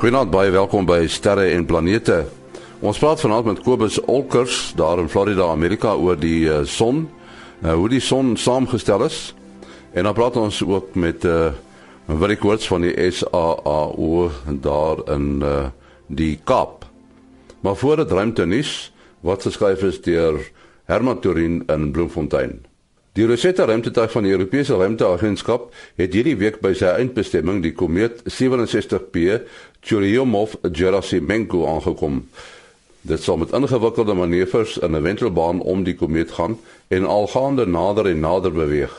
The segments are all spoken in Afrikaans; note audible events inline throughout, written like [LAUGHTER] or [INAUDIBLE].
Goeienaand, baie welkom by Sterre en Planete. Ons praat vanaand met Kobus Olkers daar in Florida, Amerika oor die uh, son, uh, hoe die son saamgestel is. En dan praat ons ook met uh Willie Koorts van die SAAO daar in uh die Kaap. Maar voor dit ruimte nuus wat geskryf is deur Herman Turin in Bloemfontein. Die Rosetta ruimtetuig van die Europese Ruimteagentskap het hierdie week by sy eindbestemming, die komeet 67P Churyumov-Gerasimenko aangekom. Dit sal met ingewikkelde manoeuvres in 'n wentelbaan om die komeet gaan en algaande nader en nader beweeg.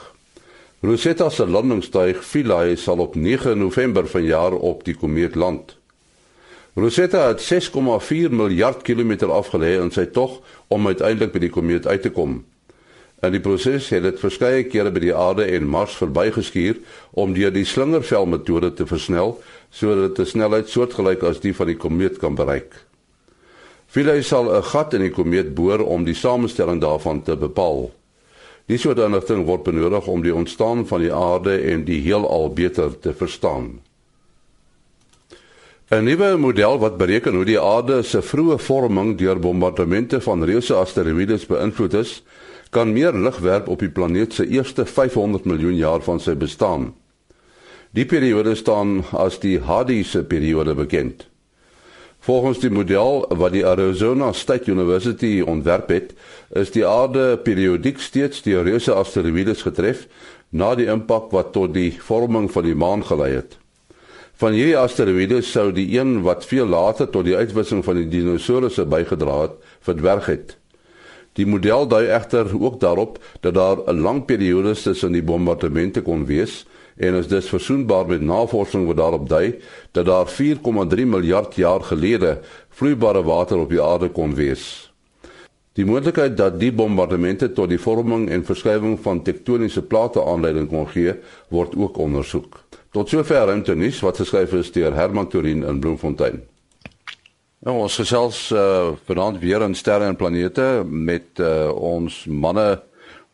Rosetta se landingstuig Philae sal op 9 November vanjaar op die komeet land. Rosetta het 6,4 miljard kilometer afgelê in sy tog om uiteindelik by die komeet uit te kom. In die proses het dit verskeie kere by die aarde en Mars verbygeskuur om deur die slingervelmetode te versnel sodat dit 'n snelheid soortgelyk as die van die komeet kan bereik. Philae sal 'n gat in die komeet boor om die samestelling daarvan te bepaal. Die soort inligting word benodig om die ontstaan van die aarde en die heelal beter te verstaan. 'n Nuwe model wat bereken hoe die aarde se vroeë vorming deur bombardemente van reuse asteroïdes beïnvloed is, kan meer lig werp op die planeet se eerste 500 miljoen jaar van sy bestaan. Die periode staan as die Hadiese periode bekend. Volgens die model wat die Arizona State University ontwerp het, is die aarde periodiek steeds deur reuse asteroïdes getref na die impak wat tot die vorming van die maan gelei het. Van hierdie asteroïdes sou die een wat veel later tot die uitwissing van die dinosourusse bygedra het, verdwerg het. Die model dui egter ook daarop dat daar 'n lang periode tussen die bombardemente kon wees en is dus versoenbaar met navorsing wat daarop dui dat daar 4,3 miljard jaar gelede vloeibare water op die aarde kon wees. Die moontlikheid dat die bombardemente tot die vorming en verskywing van tektoniese plate aanleiding kon gee, word ook ondersoek. Tot sover ruimtenis wat geskryf is deur Herman Turin in Bloemfontein. Nou, ons gesels uh, vanaand weer in sterre en planete met uh, ons manne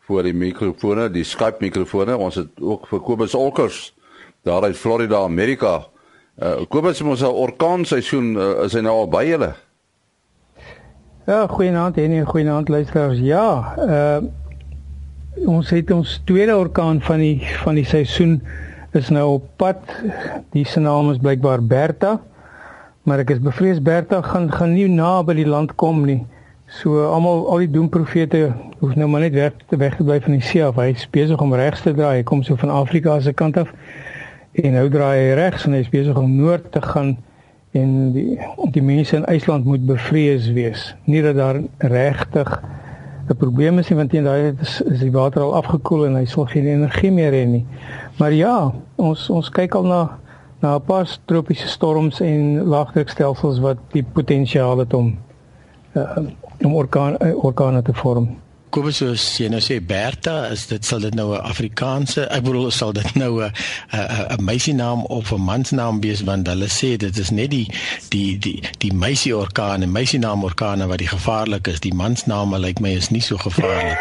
voor die mikrofone, die Skype mikrofone. Ons het ook vir Kobus Olkers daar uit Florida, Amerika. Uh, Kobus, ons al orkaan seisoen uh, is hy nou al by julle? Ja, goeienaand en goeienaand luisteraars. Ja, uh, ons het ons tweede orkaan van die van die seisoen is nou op pad. Die se naam is blykbaar Bertha. Maar ek is bevrees Bertha gaan gaan nie na by die land kom nie. So almal al die doemprofete hoef nou maar net weg te weg te bly van die see af. Hy is besig om regs te draai. Hy kom so van Afrika se kant af. En nou draai hy regs en hy is besig om noord te gaan en die die mense in IJsland moet bevrees wees. Nie dat daar regtig 'n probleem is nie want teen daai is, is die water al afgekoel en hy sal geen energie meer hê nie. Maar ja, ons ons kyk al na na 'n paar tropiese storms en laagdrukstelsels wat die potensiaal het om uh, om orkaan uh, orkane te vorm. Kobus soos jy nou sê Bertha, is dit sal dit nou 'n Afrikaanse, ek bedoel sal dit nou 'n 'n 'n meisienaam of 'n mansnaam wees want hulle sê dit is net die die die die meisie orkaan en meisienaam orkane wat die gevaarlik is. Die mansnaam lyk like my is nie so gevaarlik.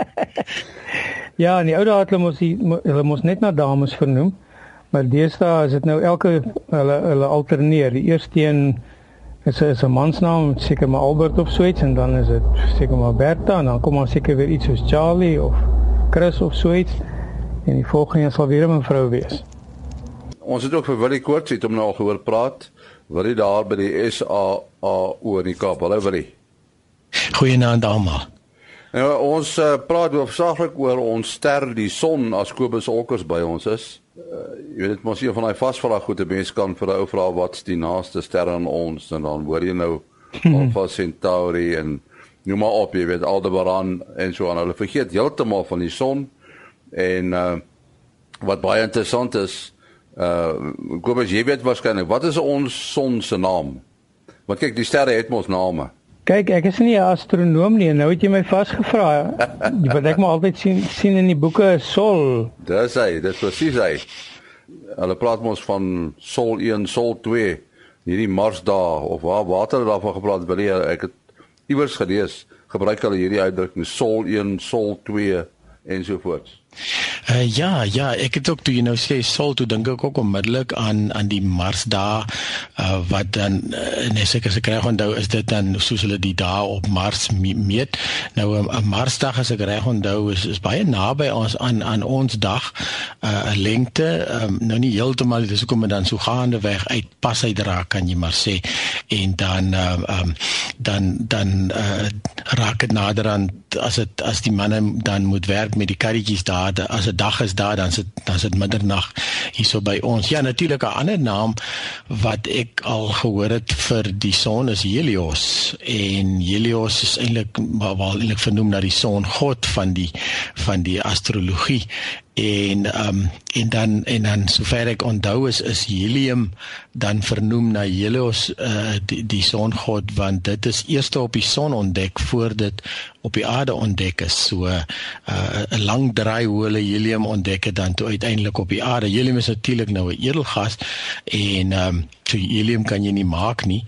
[LAUGHS] ja, in die ou dae het hulle mos hulle mos net na dames vernoem. Maar deesdae is dit nou elke hulle hulle alterneer. Die eerste een is is 'n mansnaam, seker maar Albert of so iets en dan is dit seker maar Bertha en dan kom maar seker weer iets soos Charlie of Chris of so iets. En die volgende sal weer 'n vrou wees. Ons het ook vir Willie Koorts het hom nou al gehoor praat. Willie daar by die SAA oor die Kaap. Hallo Willie. Goeienaand almal. Nou ons uh, praat hoofsaaklik oor ons ster, die son as Kobus Olkers by ons is. Uh, jy weet dit mos hier van daai vasvraag goed 'n mens kan vir 'n ou vra wat's die naaste ster aan ons? En dan hoor jy nou [LAUGHS] Alpha Centauri en nou maar op jy weet Aldebaran en so aan. Hulle vergeet heeltemal van die son. En uh, wat baie interessant is uh Kobus jy weet waarskynlik wat is ons son se naam? Want kyk die sterre het mos name Kyk, ek is nie 'n astronoom nie. Nou het jy my vasgevra. [LAUGHS] Wat ek maar altyd sien sien in die boeke Sol. Dis hy, dis presies hy. Hulle praat mos van Sol 1, Sol 2, hierdie Marsdae of waar water daarvan gepraat wil jy ek het iewers gelees gebruik hulle hierdie uitdrukking Sol 1, Sol 2 en so voort. Uh, ja, ja, ek het ook toe jy nou sê sol toe dink ek ook onmiddellik aan aan die Marsdae uh, wat dan uh, nee seker se kry onthou is dit dan soos hulle die dae op Mars meet. Nou 'n uh, Marsdag as ek reg onthou is is baie naby ons aan aan ons dag 'n uh, lengte um, nou nie heeltemal dis hoekom dit dan so gaande weg uit pas uitdra kan jy maar sê en dan uh, um, dan dan uh, raak dit nader aan as dit as die manne dan moet werk met die karretjies daar as 'n dag is daar dan sit dan sit middernag hierso by ons. Ja natuurlik 'n ander naam wat ek al gehoor het vir die son is Helios en Helios is eintlik wel eintlik vernoem na die son god van die van die astrologie en ehm um, en dan en dan sover ek onthou is is helium dan vernoem na Helios uh, die die songod want dit is eers op die son ontdek voor dit op die aarde ontdek is. So eh, 'n uh, lang draai hoe hulle helium ontdek het dan toe uiteindelik op die aarde. Helium is natuurlik nou 'n edelgas en ehm um, so helium kan jy nie maak nie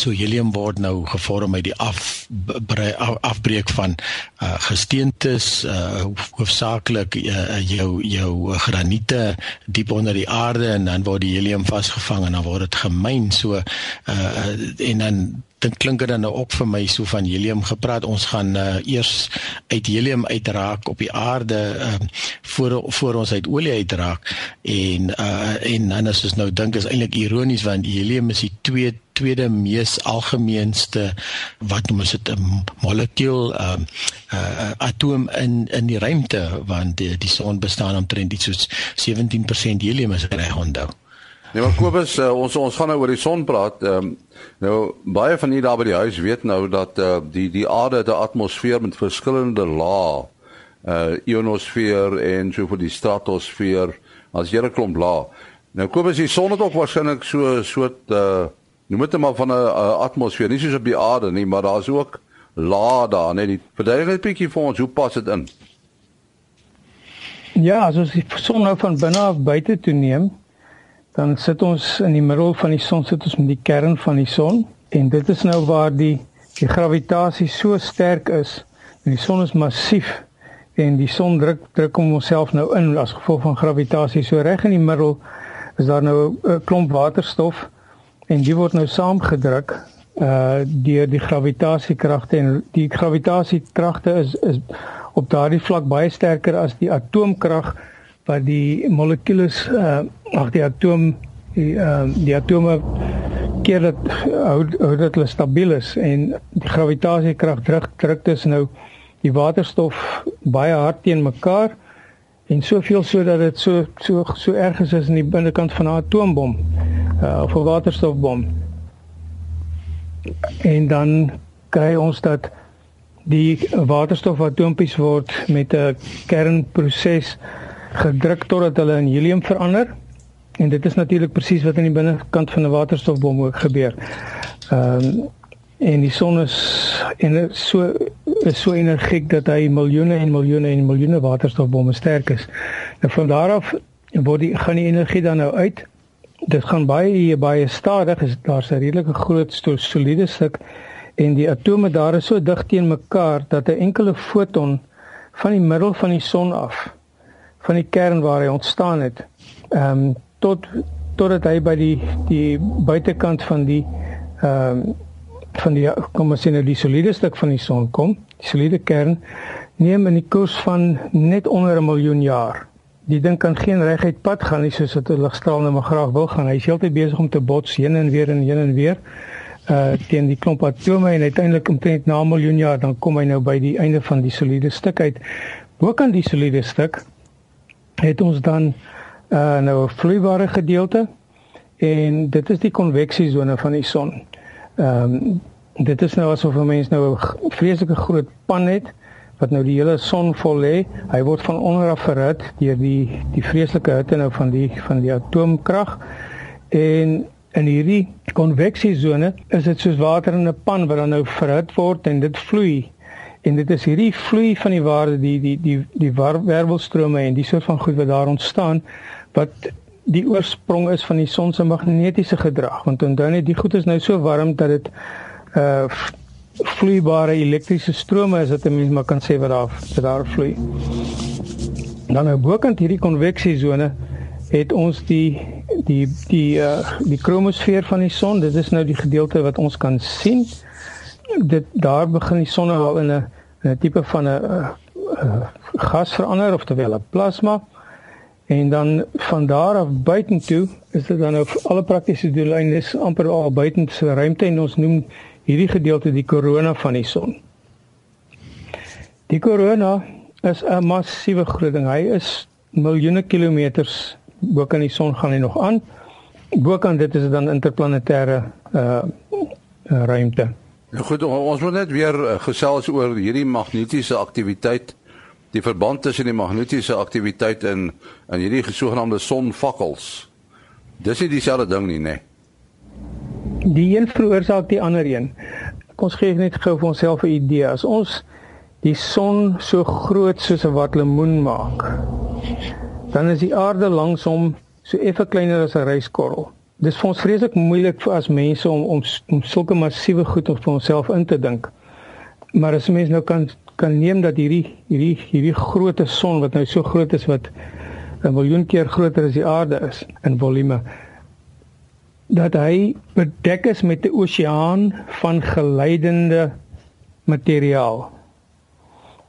So helium word nou gevorm uit die af afbreek van uh, gesteentes uh, hoofsaaklik uh, jou jou graniete diep onder die aarde en dan word die helium vasgevang en dan word dit gemyn. So uh, en dan dit klink dit dan nou ook vir my so van helium gepraat. Ons gaan uh, eers uit helium uitraak op die aarde uh, voor voor ons uit olie uitraak. En uh, en dan as ons nou dink is eintlik ironies want helium is die twee tweede mees algemeenste wat noem ons dit 'n molekuul 'n uh, uh, atoom in in die ruimte. Want die, die son bestaan omtrent iets soos 17% helium as ek reg onthou. Nee maar Kobus uh, ons ons gaan nou oor die son praat. Ehm um, nou baie van julle daar by die huis weet nou dat uh, die die aarde het 'n atmosfeer met verskillende lae uh ionosfeer en so vir die stratosfeer as jy 'n klomp lae. Nou Kobus die son het ook waarskynlik so 'n soort uh noem dit maar van 'n atmosfeer, nie soos op die aarde nie, maar daar's ook lae daar, net die verduidelik 'n bietjie vir ons hoe pas dit in? Ja, as ons die son nou van binne af buite toe neem, dan sit ons in die middel van die son sit ons met die kern van die son. En dit is nou waar die die gravitasie so sterk is. Die son is massief en die son druk druk hom homself nou in. As gevolg van gravitasie so reg in die middel is daar nou 'n klomp waterstof en die word nou saamgedruk uh deur die gravitasiekragte en die gravitasiekragte is is op daardie vlak baie sterker as die atoomkrag wat die molekules uh ag die atoom die uh die atome keer dat hou hou dit hulle stabiel is en die gravitasiekrag druk druk dus nou die waterstof baie hard teen mekaar en soveel sodat dit so so so erg is as in die binnekant van 'n atoombom uh, of 'n waterstofbom. En dan kry ons dat die waterstofatompies word met 'n kernproses gedruk totdat hulle in helium verander. En dit is natuurlik presies wat aan die binnekant van 'n waterstofbom ook gebeur. Ehm um, en die son is en so is so energiek dat hy miljoene en miljoene en miljoene waterstofbomme sterk is. Nou van daar af word die gaan die energie dan nou uit dit gaan baie baie stadig is daar's 'n redelike groot soliede stuk en die atome daar is so dig teen mekaar dat 'n enkele foton van die middel van die son af van die kern waar hy ontstaan het ehm um, tot totdat hy by die die buitekant van die ehm um, van die kom ons sê nou die soliede stuk van die son kom die soliede kern neem in die koers van net onder 'n miljoen jaar die ding kan geen reguit pad gaan nie soos wat 'n ligstraal nou maar graag wil gaan. Hy is heeltyd besig om te bots heen en weer en heen en weer uh teen die klomp atome en uiteindelik omtrent na 'n miljoen jaar dan kom hy nou by die einde van die soliede stuk uit. Bokant die soliede stuk het ons dan uh nou 'n vloeibare gedeelte en dit is die konveksiesone van die son. Ehm um, dit is nou asof 'n mens nou 'n vreeslike groot pan het wat nou die hele son vol lê. Hy word van onder af verhit deur die die vreeslike hitte nou van die van die atoomkrag. En in hierdie konveksiesone is dit soos water in 'n pan wat dan nou verhit word en dit vloei. En dit is hierdie vloei van die waarde die die die die wervelstrome en die soort van goed wat daar ontstaan wat die oorsprong is van die son se magnetiese gedrag. Want onthou net die goed is nou so warm dat dit uh vloeibare elektriese strome is wat 'n mens maar kan sê wat daar wat daar vloei. Dan nou bokant hierdie konveksiesone het ons die die die uh die kromosfeer van die son. Dit is nou die gedeelte wat ons kan sien. Dit daar begin die son al in 'n 'n tipe van 'n uh, uh, gas verander of terwyl 'n plasma en dan van daar af buitentoe is dit dan op alle praktiese doeleindes amper al buitense ruimte en ons noem hierdie gedeelte die korona van die son. Die korona is 'n massiewe groot ding. Hy is miljoene kilometers bo kan die son gaan hy nog aan. Bo kan dit is dan interplanetêre uh, uh ruimte. Nou goed, ons moet net weer uh, gesels oor hierdie magnetiese aktiwiteit, die verband tussen die magnetiese aktiwiteit en en hierdie sogenaamde sonvakkels. Dis nie dieselfde ding nie, nê? Nee. Die een veroorsaak die ander een. Ons gee net gou vir onsself 'n idee. As ons die son so groot soos 'n wat lemoen maak, dan is die aarde langs hom so effe kleiner as 'n ryskorrel. Dis vir ons vreeslik moeilik vir as mense om om, om sulke massiewe goed op onsself in te dink. Maar as mense nou kan kan neem dat hierdie hierdie hierdie groot son wat nou so groot is wat 'n miljoen keer groter as die aarde is in volume dat hy bedek is met 'n oseaan van geleidende materiaal.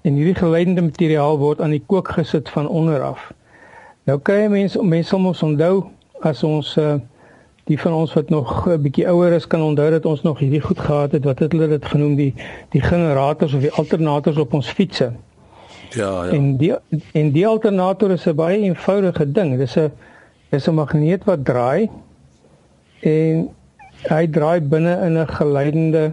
En hierdie geleidende materiaal word aan die kook gesit van onder af. Nou kry mense mense om ons onthou as ons uh, die van ons wat nog 'n bietjie ouer is kan onthou dat ons nog hierdie goed gehad het wat het hulle dit genoem die die generators of die alternators op ons fietsse. Ja ja. En die en die alternator is 'n baie eenvoudige ding. Dis 'n dis 'n magneet wat draai en hy draai binne in 'n geleidende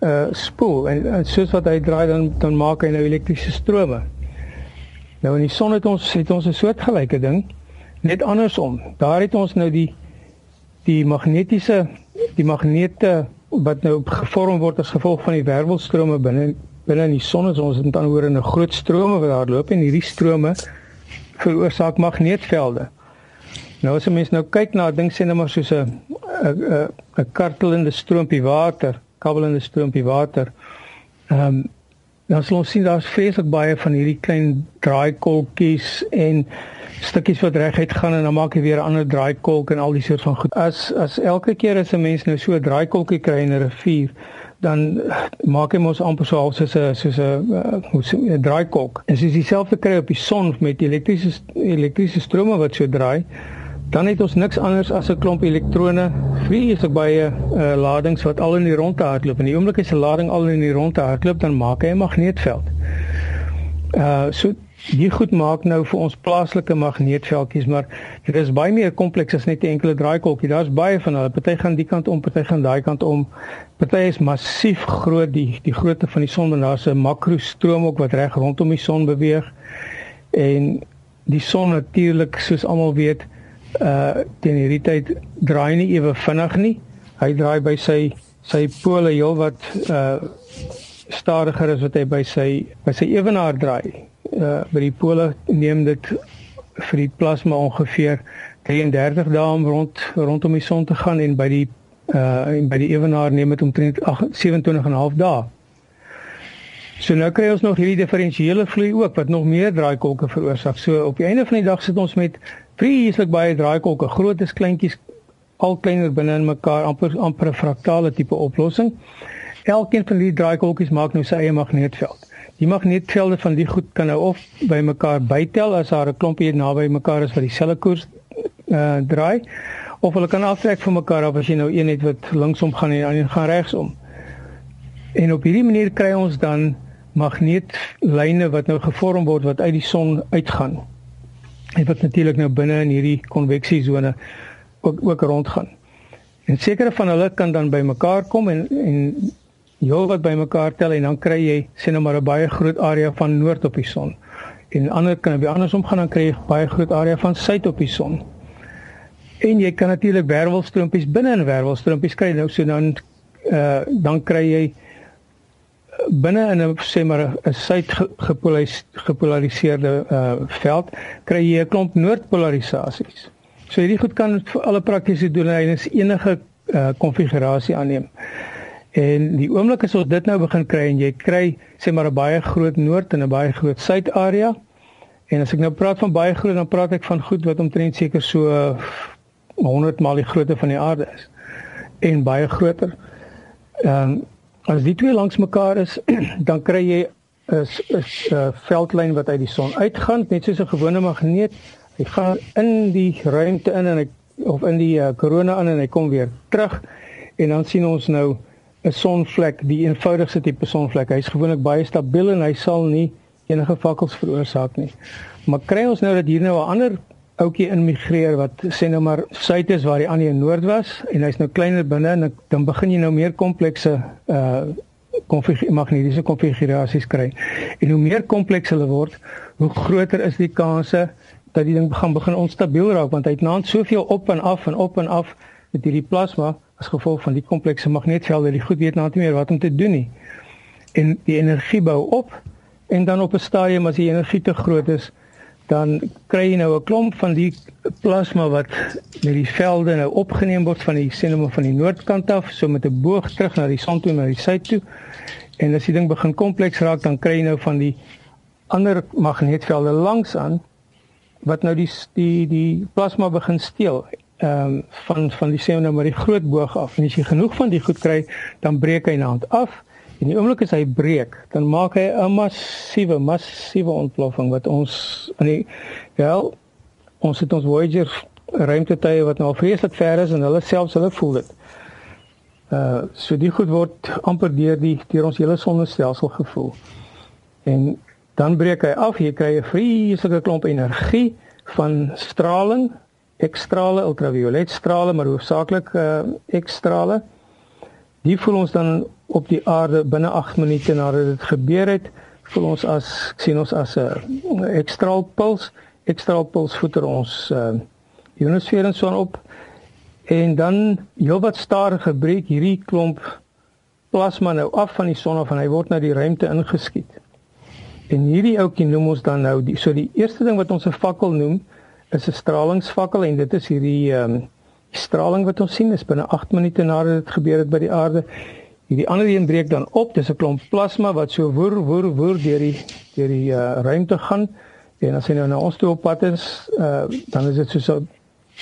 uh spoel en, en soos wat hy draai dan dan maak hy nou elektriese strome. Nou in die son het ons het ons 'n soortgelyke ding, net andersom. Daar het ons nou die die magnetiese die magnete wat nou gevorm word as gevolg van die wervelstrome binne binne in die son is ons het dan hoor in 'n groot strome wat daar loop en hierdie strome veroorsaak magneetvelde. Nou as 'n mens nou kyk na 'n ding sê net maar soos 'n 'n 'n kartelende stroompie water, kabbelende stroompie water. Ehm um, dan sal ons sien daar's vreeslik baie van hierdie klein draaikolkies en stukkies wat reguit gaan en dan maak jy weer 'n ander draaikolk en al die soort van goed. As as elke keer as 'n mens nou so 'n draaikolkie kry in 'n rivier, dan maak hy mos amper so half soos 'n soos 'n uh, 'n draaikolk. En soos dieselfde kry op die son met elektriese elektriese strome wat so draai, dan het ons niks anders as 'n klomp elektrone, vreeslik baie uh, ladings wat al in die rondte hardloop. En die oomblik as 'n lading al in die rondte hardloop, dan maak hy 'n magneetveld. Uh so die goed maak nou vir ons plaaslike magneetveldjies, maar dit is baie meer kompleks as net 'n enkele draaikolkie. Daar's baie van hulle. Party gaan die kant om, party gaan daai kant om. Party is massief groot, die die grootte van die son en daar's 'n makrostroom ook wat reg rondom die son beweeg. En die son natuurlik, soos almal weet, uh teen hierdie tyd draai nie ewe vinnig nie. Hy draai by sy sy pole heel wat uh stadiger as wat hy by sy by sy ewenaar draai. Uh by die pole neem dit vir die plasma ongeveer 33 dae om rond rondom die son te gaan en by die uh en by die ewenaar neem dit omtrent 27 en 'n half dae. So nou kry ons nog hierdie diferensiële vloei ook wat nog meer draaikolke veroorsaak. So op die einde van die dag sit ons met vreeslik baie draaikolke, grootes, kleintjies, al kleiner binne in mekaar, amper amper 'n fraktale tipe oplossing. Elkeen van die draaikolkies maak nou sy eie magneetveld. Die magneetvelde van die goed kan nou of by mekaar bytel as daar 'n klompie naby mekaar is wat dieselfde koers uh draai of hulle kan aftrek van mekaar af as jy nou een het wat linksom gaan en ander gaan regsom. En op hierdie manier kry ons dan magneetlyne wat nou gevorm word wat uit die son uitgaan en wat natuurlik nou binne in hierdie konveksiesone ook ook rondgaan. En sekere van hulle kan dan bymekaar kom en en heel wat bymekaar tel en dan kry jy sien nou maar 'n baie groot area van noord op die son. En ander kan by andersom gaan dan kry jy baie groot area van suid op die son. En jy kan natuurlik wervelstroopies binne in wervelstroopies kry nou so dan uh dan kry jy binne in 'n sê maar 'n suid gepolariseerde uh veld kry jy 'n klomp noordpolarisasies. So hierdie goed kan vir alle praktiese doeleindes enige uh konfigurasie aanneem. En die oomblik as ons dit nou begin kry en jy kry sê maar 'n baie groot noord en 'n baie groot suid area En as ek nou praat van baie groot, dan praat ek van goed wat omtrent seker so 100 maal die grootte van die aarde is en baie groter. Ehm um, as die twee langs mekaar is, [CLEARS THROAT] dan kry jy 'n 'n veldlyn wat uit die son uitgaan, net soos 'n gewone magneet. Hy gaan in die ruimte in en hy of in die uh, korona in en hy kom weer terug en dan sien ons nou 'n sonvlek, die eenvoudigste tipe sonvlek. Hy's gewoonlik baie stabiel en hy sal nie enige vakkels veroorsaak nie. Maar kry ons nou dat hier nou 'n ander ouetjie immigreer wat sê nou maar suid is waar die ander noord was en hy's nou kleiner binne en dan begin jy nou meer komplekse uh konfig magnetiese konfigurasies kry. En hoe meer kompleks hulle word, hoe groter is die kanse dat die ding gaan begin onstabiel raak want hy het naand soveel op en af en op en af met hierdie plasma as gevolg van die komplekse magneetvelde, die goed weet naand nie meer wat om te doen nie. En die energie bou op en dan op 'n stadium as die energie te groot is, dan kry jy nou 'n klomp van die plasma wat met die velde nou opgeneem word van die sinema van die noordkant af, so met 'n boog terug na die son toe na die suid toe. En as die ding begin kompleks raak, dan kry jy nou van die ander magneetvelde langs aan wat nou die die die plasma begin steel. Ehm um, van van die nou maar die groot boog af. En as jy genoeg van die goed kry, dan breek hy naand af En die oomblik as hy breek, dan maak hy 'n massiewe massiewe ontploffing wat ons in die wel ons het ons Voyager ruimtetuie wat nou al vreeslik ver is en hulle selfs hulle voel dit. Uh so die goed word amper deur die deur ons hele sonnestelsel gevoel. En dan breek hy af, jy kry 'n vreeslike klomp energie van straling, ekstrale, ultraviolet strale, maar hoofsaaklik uh ekstrale. Die voel ons dan op die aarde binne 8 minute nadat dit gebeur het, voel ons as sien ons as 'n ekstraal puls, ekstraal puls voeter ons uh ionosfeer en so aan op. En dan heelwat stadiger breek hierdie klomp plasma nou af van die son af en hy word na die ruimte ingeskiet. En hierdie ouetjie noem ons dan nou die so die eerste ding wat ons 'n fakkel noem is 'n stralingsvakkel en dit is hierdie ehm um, straling wat ons sien is binne 8 minute nadat dit gebeur het by die aarde Hierdie ander een breek dan op, dis 'n klomp plasma wat so woer woer woer deur die deur die uh, ruimte gaan. En as hy nou na ons toe op pad is, uh, dan is dit so so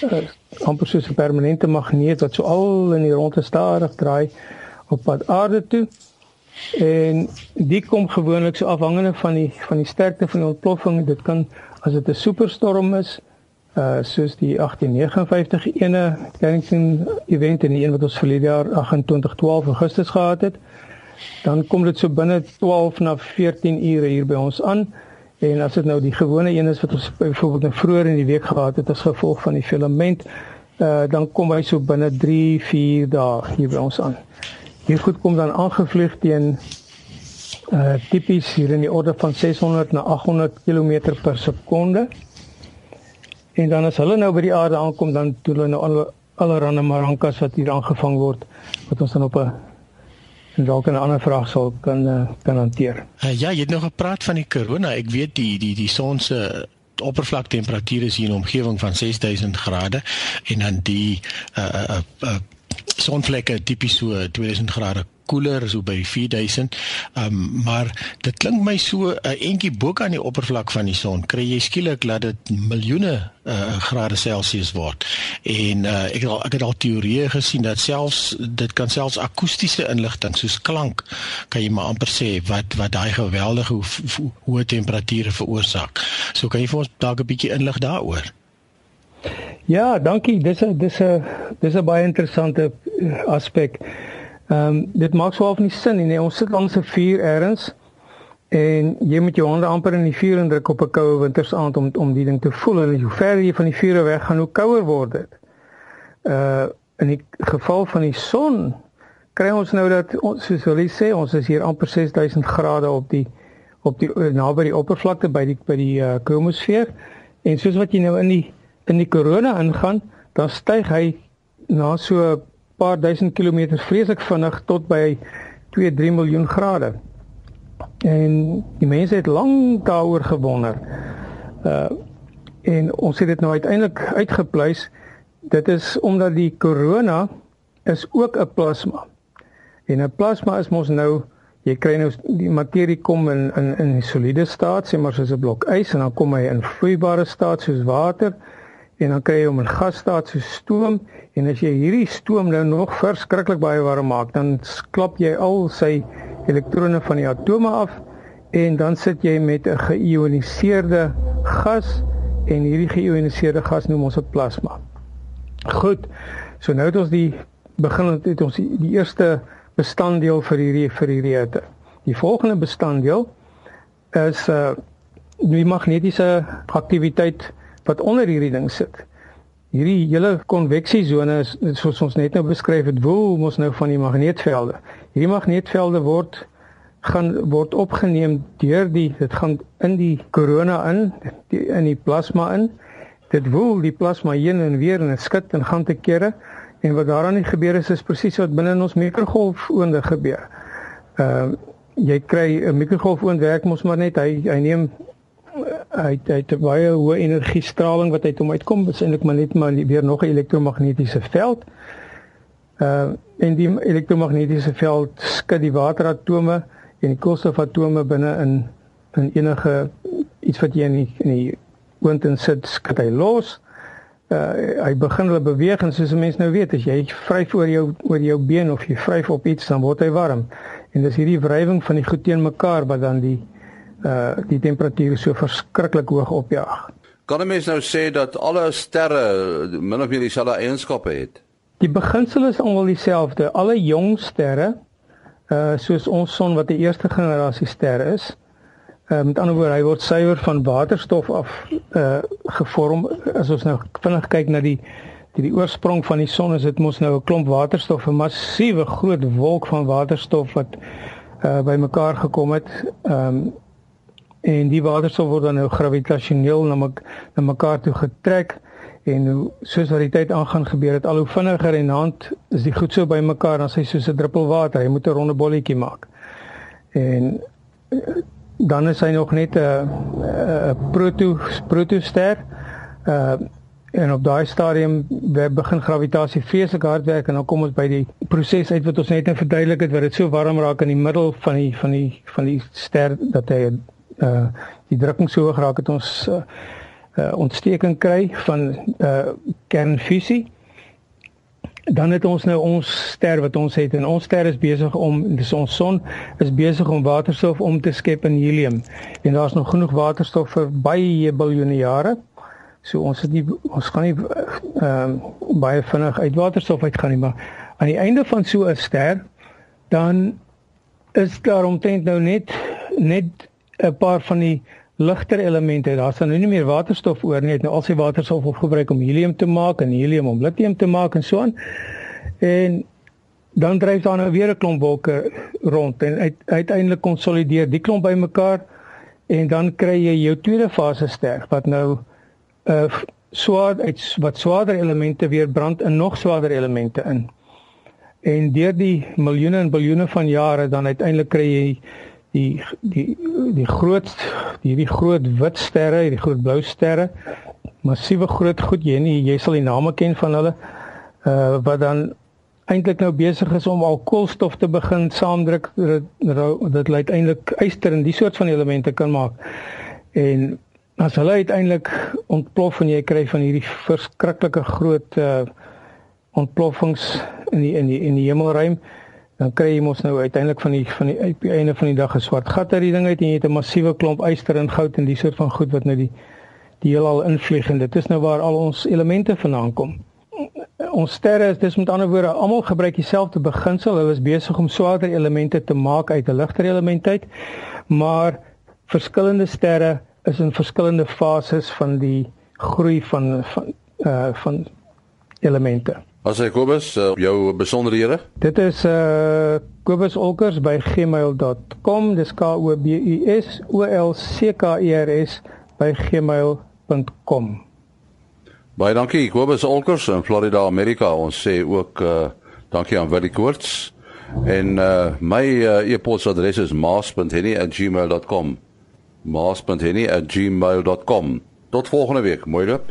uh, amper soos 'n permanente magneet wat so al in die rondte stadig draai op pad aarde toe. En die kom gewoonlik so afhangende van die van die sterkte van die ontploffing. Dit kan as dit 'n superstorm is, uh soos die 1859 ene Carrington event en die een wat ons verlede jaar 2812 Augustus gehad het. Dan kom dit so binne 12 na 14 ure hier by ons aan. En as dit nou die gewone een is wat ons byvoorbeeld nou vroeër in die week gehad het as gevolg van die filament, uh dan kom hy so binne 3, 4 dae hier by ons aan. Hier goed kom dan aangevlieg teen uh tipies hier in die orde van 600 na 800 km per sekonde. En dan as hulle nou by die aarde aankom, dan doen hulle nou al allerhande marankas wat hier aangevang word wat ons dan op 'n en dalk 'n ander vraag sal kan uh, kan hanteer. Uh, ja, jy het nog gepraat van die korona. Ek weet die die die son se oppervlaktemperatuur is hier in 'n omgewing van 6000 grade en dan die uh uh, uh sonvlekke tipies so 2000 grade koeler so by 4000. Ehm um, maar dit klink my so 'n uh, entjie bo aan die oppervlak van die son. Kry jy skielik dat dit miljoene uh, grade Celsius word. En uh, ek het al ek het al teorieë gesien dat selfs dit kan selfs akoestiese inligting soos klank kan jy maar amper sê wat wat daai geweldige ho hoë temperature veroorsaak. So kan jy vir ons dalk 'n bietjie inlig daaroor? Ja, dankie. Dis 'n dis 'n dis 'n baie interessante aspek. Ehm um, dit maak swaar van die sin nie. Nee, ons sit langs 'n vuur eers en jy moet jou hande amper in die vuur indruk op 'n koue wintersaand om om die ding te voel en hoe verder jy van die vuur weg gaan, hoe kouer word dit. Uh in die geval van die son kry ons nou dat ons soos hulle sê, ons is hier amper 6000 grade op die op die naby die oppervlakte by die by die uh, kromosfeer en soos wat jy nou in die in die korona ingaan, dan styg hy na so paar duisend kilometer vreeslik vinnig tot by 2-3 miljoen grade. En die mense het lank daaroor gewonder. Uh en ons het dit nou uiteindelik uitgepleis. Dit is omdat die korona is ook 'n plasma. En 'n plasma is mos nou jy kry nou die materie kom in in in soliede staat, sê maar soos 'n blok ys en dan kom hy in vloeibare staat soos water en dan kry jy hom in gasstaat soos stoom en as jy hierdie stoom nou nog verskriklik baie warm maak, dan klap jy al sy elektrone van die atome af en dan sit jy met 'n geïoniseerde gas en hierdie geïoniseerde gas noem ons 'n plasma. Goed. So nou het ons die begin het ons die, die eerste bestanddeel vir hierdie vir hierdie hitte. Die volgende bestanddeel is uh die magnetiese aktiwiteit wat onder hierdie ding sit. Hierdie hele konveksiesone is soos ons net nou beskryf het, woel ons nou van die magneetvelde. Hierdie magneetvelde word gaan word opgeneem deur die dit gaan in die korona in die, in die plasma in. Dit woel die plasma heen en weer en dit skud en gaan te kere En wat daaraan nie gebeur is is presies wat binne in ons mikrogolfoonde gebeur. Ehm uh, jy kry 'n mikrogolfoond werk mos maar net hy hy neem hy hy het baie hoë energiestraling wat uit hom uitkom, eintlik maar net maar weer nog 'n elektromagnetiese veld. Uh en die elektromagnetiese veld skud die wateratome en die koolstofatome binne in in enige iets wat jy in die, in die oond insit, skud hy los. Uh, hy begin hulle beweeg en soos 'n mens nou weet as jy vryf oor jou oor jou been of jy vryf op iets dan word hy warm. En dis hierdie wrywing van die goed teen mekaar wat dan die uh die temperatuur so verskriklik hoog opjaag. Kan 'n mens nou sê dat alle sterre min of meer dieselfde eienskappe het? Die beginsel is almal dieselfde. Alle jong sterre uh soos ons son wat die eerste generasie sterre is, Uh, met ander woorde, hy word suiwer van waterstof af uh gevorm. As ons nou vinnig kyk na die die, die oorsprong van die son, is dit mos nou 'n klomp waterstof, 'n massiewe groot wolk van waterstof wat uh bymekaar gekom het. Ehm um, en die waterstof word dan nou gravitasioneel na mek na mekaar toe getrek en hoe soos wat die tyd aangaan gebeur dit al hoe vinniger en hand is die goed so bymekaar dan sy soos 'n druppel water. Hy moet 'n ronde bolletjie maak. En dan is hy nog net 'n 'n proto protoster. Uh en op daai stadium begin gravitasie vreeslik hard werk en dan kom ons by die proses uit wat ons net nou verduidelik het wat dit so warm raak in die middel van die van die van die ster dat hy uh die drukking so hoog raak het ons uh, uh ontsteking kry van uh kernfusie. Dan het ons nou ons ster wat ons het. En ons ster is besig om dis ons son is besig om waterstof om te skep in helium. En daar's nog genoeg waterstof vir baie biljoene jare. So ons het nie ons gaan nie ehm uh, baie vinnig uit waterstof uitgaan nie, maar aan die einde van so 'n ster dan is daar omtrent nou net net 'n paar van die ligter elemente. Daar's nou nie meer waterstof oor nie. Het nou al sy waterstof opgebruik om helium te maak en helium om lithium te maak en so aan. En dan dryf daar nou weer 'n klomp wolke rond en uit, uiteindelik konsolideer die klomp bymekaar en dan kry jy jou tweede fase ster wat nou 'n uh, swaar uit wat swaarder elemente weer brand in nog swaarder elemente in. En deur die miljoene en biljoene van jare dan uiteindelik kry jy die die die groot hierdie groot wit sterre, hierdie groot blou sterre, massiewe groot goed jy nie jy sal die name ken van hulle uh wat dan eintlik nou besig is om al koolstof te begin saamdruk dit lei uiteindelik yster en die soort van elemente kan maak. En as hulle uiteindelik ontplof en jy kry van hierdie verskriklike groot uh ontploffings in die in die in die hemelruim dan kry jy mos nou uiteindelik van die van die uit die einde van die dag 'n swart gat uit die ding uit en jy het 'n massiewe klomp yster en goud en die soort van goed wat nou die die heelal invlieg en dit is nou waar al ons elemente vandaan kom. Ons sterre is dis met ander woorde almal gebruik dieselfde beginsel. Hulle is besig om swaarder elemente te maak uit 'n ligter element uit. Maar verskillende sterre is in verskillende fases van die groei van van uh van elemente. As hy Kobus, uh, jou besonderhede? Dit is uh kobusolkers by gmail.com. Dis K O B U S O L C K E R S by gmail.com. Baie dankie Kobus Olkers in Florida, Amerika. Ons sê ook uh dankie aan Willie Koorts. En uh my uh, e-posadres is maas.henny@gmail.com. maas.henny@gmail.com. Tot volgende week. Mooi loop.